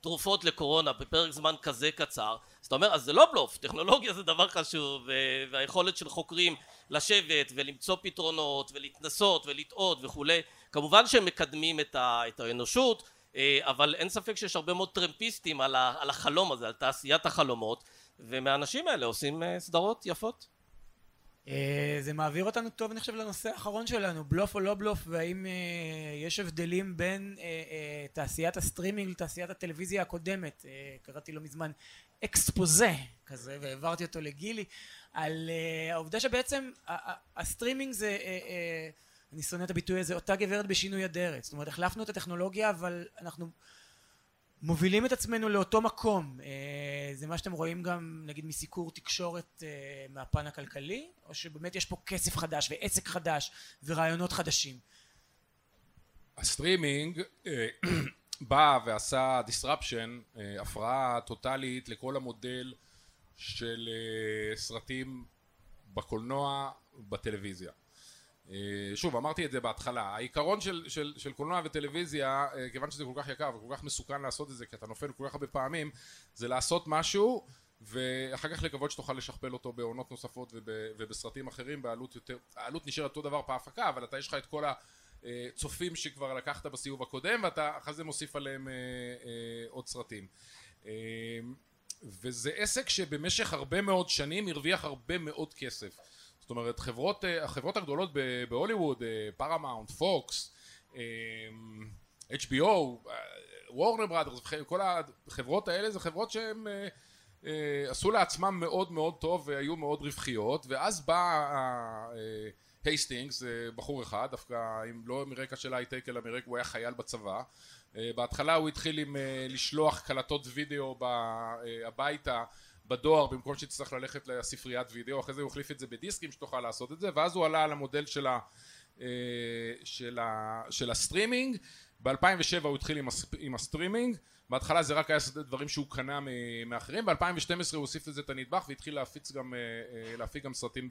תרופות לקורונה בפרק זמן כזה קצר, אז אתה אומר, אז זה לא בלוף, טכנולוגיה זה דבר חשוב, והיכולת של חוקרים לשבת ולמצוא פתרונות ולהתנסות ולטעות וכולי, כמובן שהם מקדמים את, ה- את האנושות, אה, אבל אין ספק שיש הרבה מאוד טרמפיסטים על, ה- על החלום הזה, על תעשיית החלומות, ומהאנשים האלה עושים אה, סדרות יפות. אה, זה מעביר אותנו טוב אני חושב לנושא האחרון שלנו בלוף או לא בלוף והאם יש הבדלים בין תעשיית הסטרימינג לתעשיית הטלוויזיה הקודמת קראתי לא מזמן אקספוזה כזה, והעברתי אותו לגילי, על העובדה שבעצם הסטרימינג זה, אני שונא את הביטוי הזה, אותה גברת בשינוי אדרת. זאת אומרת, החלפנו את הטכנולוגיה, אבל אנחנו מובילים את עצמנו לאותו מקום. אה, זה מה שאתם רואים גם, נגיד, מסיקור תקשורת uh, מהפן הכלכלי, או שבאמת יש פה כסף חדש ועסק חדש ורעיונות חדשים. הסטרימינג בא ועשה disruption, הפרעה טוטאלית לכל המודל של אה, סרטים בקולנוע, בטלוויזיה. אה, שוב, אמרתי את זה בהתחלה, העיקרון של, של, של קולנוע וטלוויזיה, אה, כיוון שזה כל כך יקר וכל כך מסוכן לעשות את זה, כי אתה נופל כל כך הרבה פעמים, זה לעשות משהו ואחר כך לקוות שתוכל לשכפל אותו בעונות נוספות וב, ובסרטים אחרים בעלות יותר, העלות נשארת אותו דבר בהפקה, אבל אתה יש לך את כל הצופים שכבר לקחת בסיבוב הקודם ואתה אחרי זה מוסיף עליהם עוד סרטים. וזה עסק שבמשך הרבה מאוד שנים הרוויח הרבה מאוד כסף. זאת אומרת, חברות, אה, החברות הגדולות בהוליווד, פרמאונט, פוקס, HBO, וורנר בראדרס, כל החברות האלה זה חברות שהם אה, אה, עשו לעצמם מאוד מאוד טוב והיו מאוד רווחיות, ואז בא הייסטינגס, בחור אחד, דווקא לא מרקע של הייטק אלא מרקע, הוא היה חייל בצבא. בהתחלה הוא התחיל עם לשלוח קלטות וידאו הביתה בדואר במקום שתצטרך ללכת לספריית וידאו אחרי זה הוא החליף את זה בדיסקים שתוכל לעשות את זה ואז הוא עלה על המודל של, ה, של, ה, של הסטרימינג. ב-2007 הוא התחיל עם, הס, עם הסטרימינג. בהתחלה זה רק היה דברים שהוא קנה מאחרים. ב-2012 הוא הוסיף לזה את הנדבך והתחיל להפיץ גם להפיק גם סרטים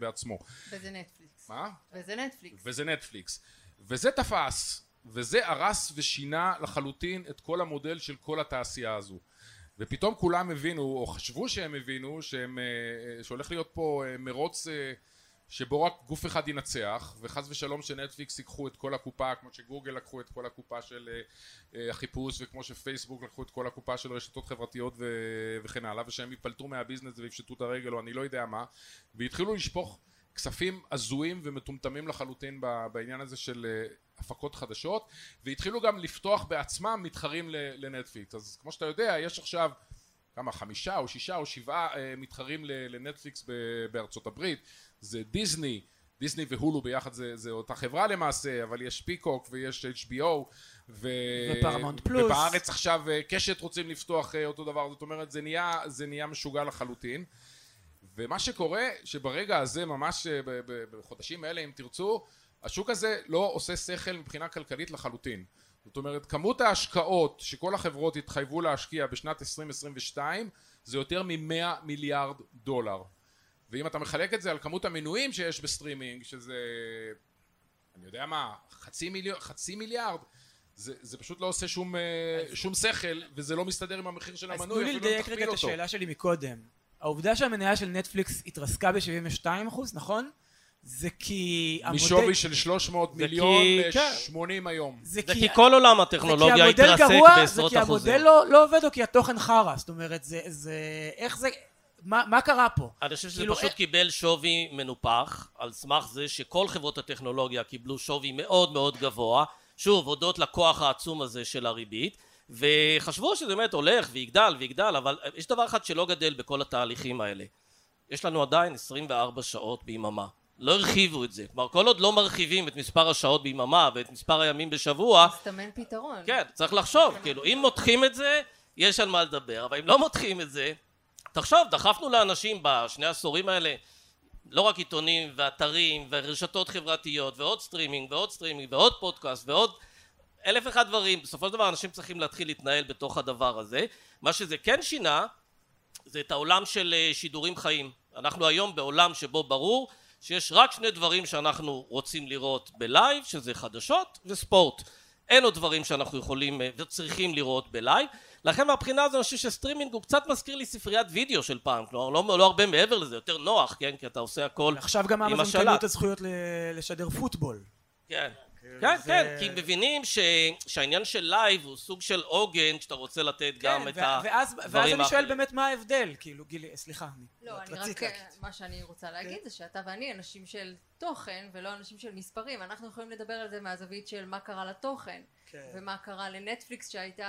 בעצמו. וזה נטפליקס. מה? וזה נטפליקס. וזה נטפליקס. וזה תפס וזה הרס ושינה לחלוטין את כל המודל של כל התעשייה הזו ופתאום כולם הבינו או חשבו שהם הבינו שהם, אה, שהולך להיות פה אה, מרוץ אה, שבו רק גוף אחד ינצח וחס ושלום שנטפליקס ייקחו את כל הקופה כמו שגוגל לקחו את כל הקופה של החיפוש וכמו שפייסבוק לקחו את כל הקופה של רשתות חברתיות וכן הלאה ושהם ייפלטו מהביזנס ויפשטו את הרגל או אני לא יודע מה והתחילו לשפוך כספים הזויים ומטומטמים לחלוטין בעניין הזה של הפקות חדשות והתחילו גם לפתוח בעצמם מתחרים לנטפליקס. אז כמו שאתה יודע יש עכשיו כמה חמישה או שישה או שבעה אה, מתחרים לנטפליקס בארצות הברית. זה דיסני דיסני והולו ביחד זה, זה אותה חברה למעשה אבל יש פיקוק ויש HBO ו... ופרמונט פלוס. ובארץ עכשיו אה, קשת רוצים לפתוח אה, אותו דבר. זאת אומרת זה נהיה, זה נהיה משוגע לחלוטין ומה שקורה שברגע הזה ממש בחודשים האלה אם תרצו השוק הזה לא עושה שכל מבחינה כלכלית לחלוטין. זאת אומרת כמות ההשקעות שכל החברות התחייבו להשקיע בשנת 2022 זה יותר ממאה מיליארד דולר. ואם אתה מחלק את זה על כמות המנויים שיש בסטרימינג שזה אני יודע מה חצי, מיליארד, חצי מיליארד זה, זה פשוט לא עושה שום, אז... שום שכל וזה לא מסתדר עם המחיר של המנוי אז תנו לי לדייק רגע את השאלה שלי מקודם העובדה שהמניה של נטפליקס התרסקה ב-72% נכון? זה כי... משווי של 300 מיליון ל-80 כן. היום. זה כי כל עולם הטכנולוגיה התרסק בעשרות אחוזים. זה כי המודל לא, לא עובד או כי התוכן חרא. זאת אומרת, זה... זה איך זה... מה, מה קרה פה? אני חושב שזה כאילו פשוט איך... קיבל שווי מנופח על סמך זה שכל חברות הטכנולוגיה קיבלו שווי מאוד מאוד גבוה שוב הודות לכוח העצום הזה של הריבית וחשבו שזה באמת הולך ויגדל ויגדל אבל יש דבר אחד שלא גדל בכל התהליכים האלה יש לנו עדיין 24 שעות ביממה לא הרחיבו את זה. כלומר, כל עוד לא מרחיבים את מספר השעות ביממה ואת מספר הימים בשבוע... מסתמן פתרון. כן, צריך לחשוב. כאילו, אם מותחים את זה, יש על מה לדבר. אבל אם לא מותחים את זה, תחשוב, דחפנו לאנשים בשני העשורים האלה לא רק עיתונים ואתרים ורשתות חברתיות ועוד סטרימינג ועוד סטרימינג ועוד פודקאסט ועוד אלף אחד דברים. בסופו של דבר אנשים צריכים להתחיל להתנהל בתוך הדבר הזה. מה שזה כן שינה, זה את העולם של אה, שידורים חיים. אנחנו היום בעולם שבו ברור שיש רק שני דברים שאנחנו רוצים לראות ב live שזה חדשות וספורט. אין עוד דברים שאנחנו יכולים אה, וצריכים לראות ב live. לכן מהבחינה הזו אני חושב שסטרימינג הוא קצת מזכיר לי ספריית וידאו של פעם. כלומר לא, לא הרבה מעבר לזה יותר נוח כן? כי אתה עושה הכל עכשיו גם אמזון קנו את הזכויות לשדר פוטבול. כן כן, זה- כן, כי מבינים ש... שהעניין של live הוא סוג של עוגן שאתה רוצה לתת גם כן, את וה- ואז, ואז אני שואל. באמת מה ההבדל, כאילו, גילי, סליחה, אני לא, אני רק, להגיד. מה שאני רוצה להגיד זה שאתה ואני אנשים של תוכן ולא אנשים של מספרים. אנחנו יכולים לדבר על זה מהזווית של מה קרה לתוכן. כן. ומה קרה לנטפליקס שהייתה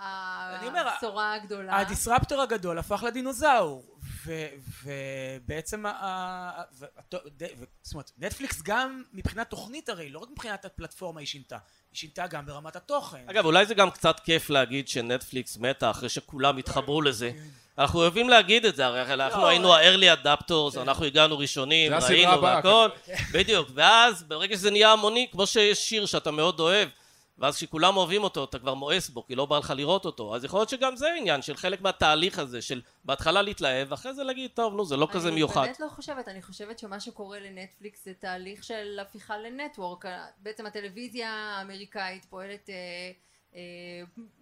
הבשורה הגדולה. הדיסרפטור הגדול הפך לדינוזאור, ו- ובעצם, ה- ו- ו- זאת אומרת, נטפליקס גם מבחינת תוכנית הרי, לא רק מבחינת הפלטפורמה היא שינתה, היא שינתה גם ברמת התוכן. אגב, אולי זה גם קצת כיף להגיד שנטפליקס מתה אחרי שכולם התחברו לזה. אנחנו אוהבים להגיד את זה, הרי אנחנו לא, היינו ה-early adapters, אנחנו הגענו ראשונים, ראינו והכל, בדיוק, ואז ברגע שזה נהיה המוני, כמו שיש שיר שאתה מאוד אוהב, ואז כשכולם אוהבים אותו, אתה כבר מואס בו, כי לא בא לך לראות אותו, אז יכול להיות שגם זה עניין של חלק מהתהליך הזה, של בהתחלה להתלהב, ואחרי זה להגיד, טוב, נו, זה לא כזה מיוחד. אני באמת לא חושבת, אני חושבת שמה שקורה לנטפליקס זה תהליך של הפיכה לנטוורק. בעצם הטלוויזיה האמריקאית פועלת, אה, אה,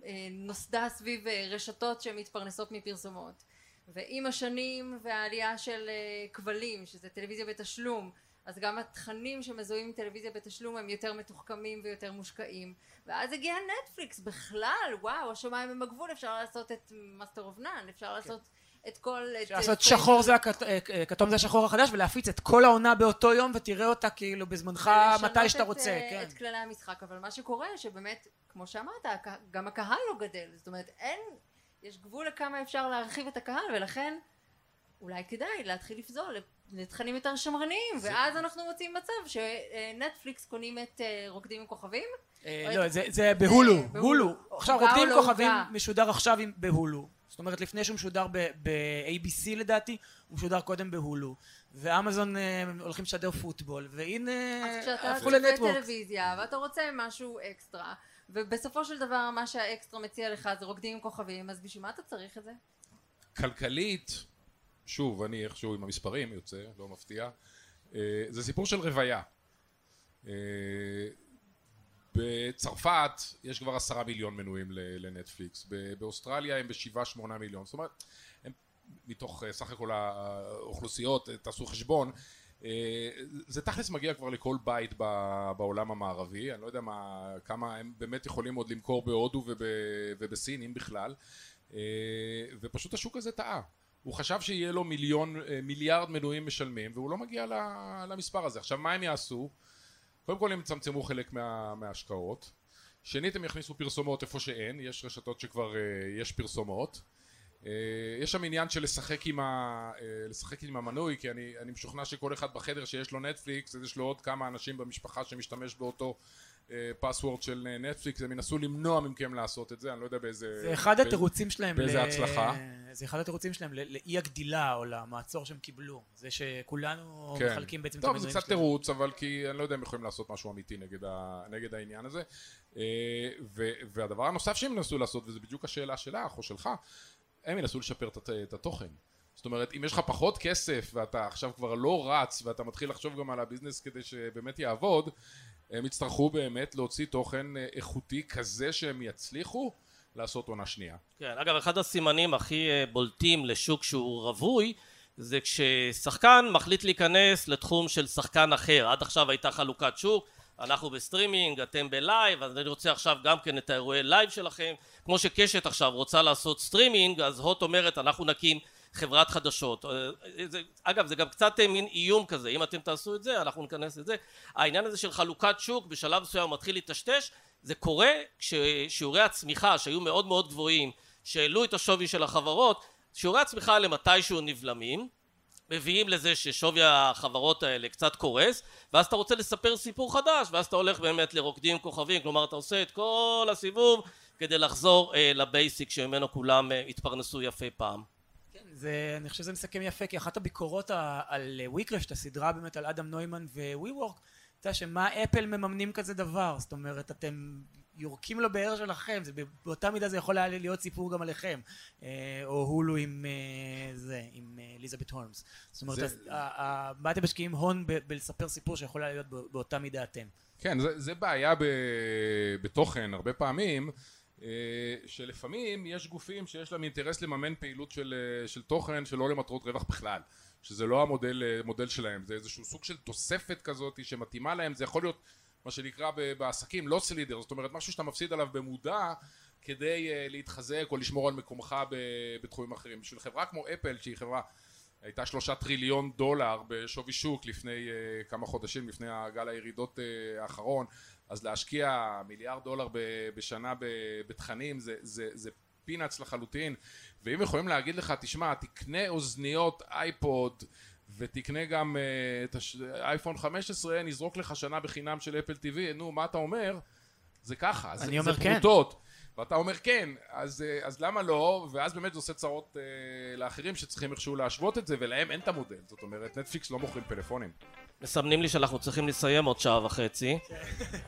אה, נוסדה סביב אה, רשתות שמתפרנסות מפרסומות. ועם השנים והעלייה של אה, כבלים, שזה טלוויזיה בתשלום, אז גם התכנים שמזוהים עם טלוויזיה בתשלום הם יותר מתוחכמים ויותר מושקעים. ואז הגיע נטפליקס בכלל, וואו, השמיים הם הגבול, אפשר לעשות את Master of None, אפשר לעשות את כל... אפשר לעשות שחור זה הכת- אה, אה, זה השחור החדש ולהפיץ את כל העונה באותו יום ותראה אותה כאילו בזמנך מתי שאתה את, רוצה, אה, כן. את כללי המשחק, אבל מה שקורה שבאמת, כמו שאמרת, גם הקהל לא גדל, זאת אומרת אין, יש גבול לכמה אפשר להרחיב את הקהל ולכן אולי כדאי להתחיל לפזול לתכנים יותר שמרניים ואז אנחנו מוצאים מצב שנטפליקס קונים את אה, רוקדים עם כוכבים אה, לא, את- זה- זה בהולו, בהולו. הולו. עכשיו רוקדים לא כוכבים עוגה? משודר עכשיו עם- בהולו. זאת אומרת לפני שהוא משודר ב-ABC לדעתי, הוא משודר קודם בהולו. ואמזון אה, הולכים לשדר פוטבול, והנה אז כשאתה הפכו צופה. טלוויזיה ואתה רוצה משהו אקסטרה ובסופו של דבר מה שהאקסטרה מציע לך זה רוקדים עם כוכבים אז בשביל מה אתה צריך את זה? כלכלית, שוב, אני איכשהו עם המספרים יוצא, לא מפתיע, אה, זה סיפור של רוויה. אה, בצרפת יש כבר עשרה מיליון מנויים לנטפליקס, באוסטרליה הם בשבעה שמונה מיליון, זאת אומרת, הם מתוך אה, סך הכל האוכלוסיות, תעשו חשבון, אה, זה תכלס מגיע כבר לכל בית בעולם המערבי, אני לא יודע מה, כמה הם באמת יכולים עוד למכור בהודו וב, ובסין, אם בכלל, אה, ופשוט השוק הזה טעה. הוא חשב שיהיה לו מיליון, אה, מיליארד מנויים משלמים, והוא לא מגיע למספר הזה. עכשיו, מה הם יעשו? קודם כל הם יצמצמו חלק מה, מההשקעות. שנית, הם יכניסו פרסומות איפה שאין, יש רשתות שכבר אה, יש פרסומות. אה, יש שם עניין של לשחק עם, ה, לשחק עם המנוי, כי אני, אני משוכנע שכל אחד בחדר שיש לו נטפליקס, יש לו עוד כמה אנשים במשפחה שמשתמש באותו פסוורד של נטפליקס, הם ינסו למנוע מכם לעשות את זה, אני לא יודע באיזה... זה אחד התירוצים שלהם. באיזה ל- הצלחה. זה אחד התירוצים שלהם לאי הגדילה או למעצור שהם קיבלו. זה שכולנו כן. מחלקים בעצם את טוב, זה קצת שלהם. תירוץ, אבל כי אני לא יודע אם יכולים לעשות משהו אמיתי נגד, ה, נגד העניין הזה. אה, ו, והדבר הנוסף שהם ינסו לעשות, וזה בדיוק השאלה שלך או שלך, הם ינסו לשפר את התוכן. זאת אומרת, אם יש לך פחות כסף ואתה עכשיו כבר לא רץ ואתה מתחיל לחשוב גם על הביזנס כדי שבאמת יעבוד, הם יצטרכו באמת להוציא תוכן אה, איכותי כזה שהם יצליחו לעשות עונה שנייה. כן, אגב, אחד הסימנים הכי אה, בולטים לשוק שהוא רווי, זה כששחקן מחליט להיכנס לתחום של שחקן אחר. עד עכשיו הייתה חלוקת שוק, אנחנו בסטרימינג, אתם בלייב, אז אני רוצה עכשיו גם כן את האירועי לייב שלכם. כמו שקשת עכשיו רוצה לעשות סטרימינג, אז הוט אומרת, אנחנו נקים חברת חדשות. אה, זה, אגב, זה גם קצת אה, מין איום כזה, אם אתם תעשו את זה, אנחנו ניכנס לזה. העניין הזה של חלוקת שוק, בשלב מסוים הוא מתחיל להיטשטש, זה קורה כששיעורי הצמיחה שהיו מאוד מאוד גבוהים, שהעלו את השווי של החברות, שיעורי הצמיחה האלה מתישהו נבלמים, מביאים לזה ששווי החברות האלה קצת קורס, ואז אתה רוצה לספר סיפור חדש, ואז אתה הולך באמת לרוקדים כוכבים, כלומר אתה עושה את כל הסיבוב כדי לחזור אה, לבייסיק שממנו כולם אה, התפרנסו יפה פעם. זה, אני חושב שזה מסכם יפה, כי אחת הביקורות על וויקרשט, הסדרה באמת על אדם נוימן וווי וורק, הייתה שמה אפל מממנים כזה דבר, זאת אומרת, אתם יורקים לבאר שלכם, זה באותה מידה זה יכול היה להיות סיפור גם עליכם, אה, או הולו עם אה, זה, עם אה, אליזבת הולמס. זאת אומרת, זה- אז, ה- ה- מה אתם משקיעים הון ב- בלספר סיפור שיכול היה להיות בא- באותה מידה אתם. כן, זה, זה בעיה ב, בתוכן הרבה פעמים, אה, שלפעמים יש גופים שיש להם אינטרס לממן פעילות של, אה, של תוכן שלא למטרות רווח בכלל, שזה לא המודל אה, שלהם, זה איזשהו סוג של תוספת כזאת שמתאימה להם, זה יכול להיות מה שנקרא בעסקים, לא סלידר, זאת אומרת משהו שאתה מפסיד עליו במודע כדי להתחזק או לשמור על מקומך בתחומים אחרים. בשביל חברה כמו אפל, שהיא חברה, הייתה שלושה טריליון דולר בשווי שוק לפני כמה חודשים, לפני הגל הירידות האחרון, אז להשקיע מיליארד דולר בשנה בתכנים זה, זה, זה פינאץ לחלוטין, ואם יכולים להגיד לך, תשמע, תקנה אוזניות אייפוד ותקנה גם uh, את אייפון 15, נזרוק לך שנה בחינם של אפל TV, נו, מה אתה אומר? זה ככה, זה, זה כן. פרוטות. ואתה אומר כן, אז, אה, אז למה לא? ואז באמת זה עושה צרות אה, לאחרים שצריכים איכשהו להשוות את זה, ולהם אין את המודל. זאת אומרת, נטפליקס לא מוכרים פלאפונים. מסמנים לי שאנחנו צריכים לסיים עוד שעה וחצי.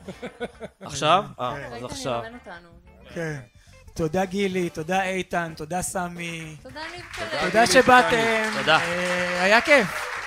עכשיו? אה, אז ראית עכשיו. כן. תודה גילי, תודה איתן, תודה סמי. תודה שבאתם. תודה. אה, היה כיף.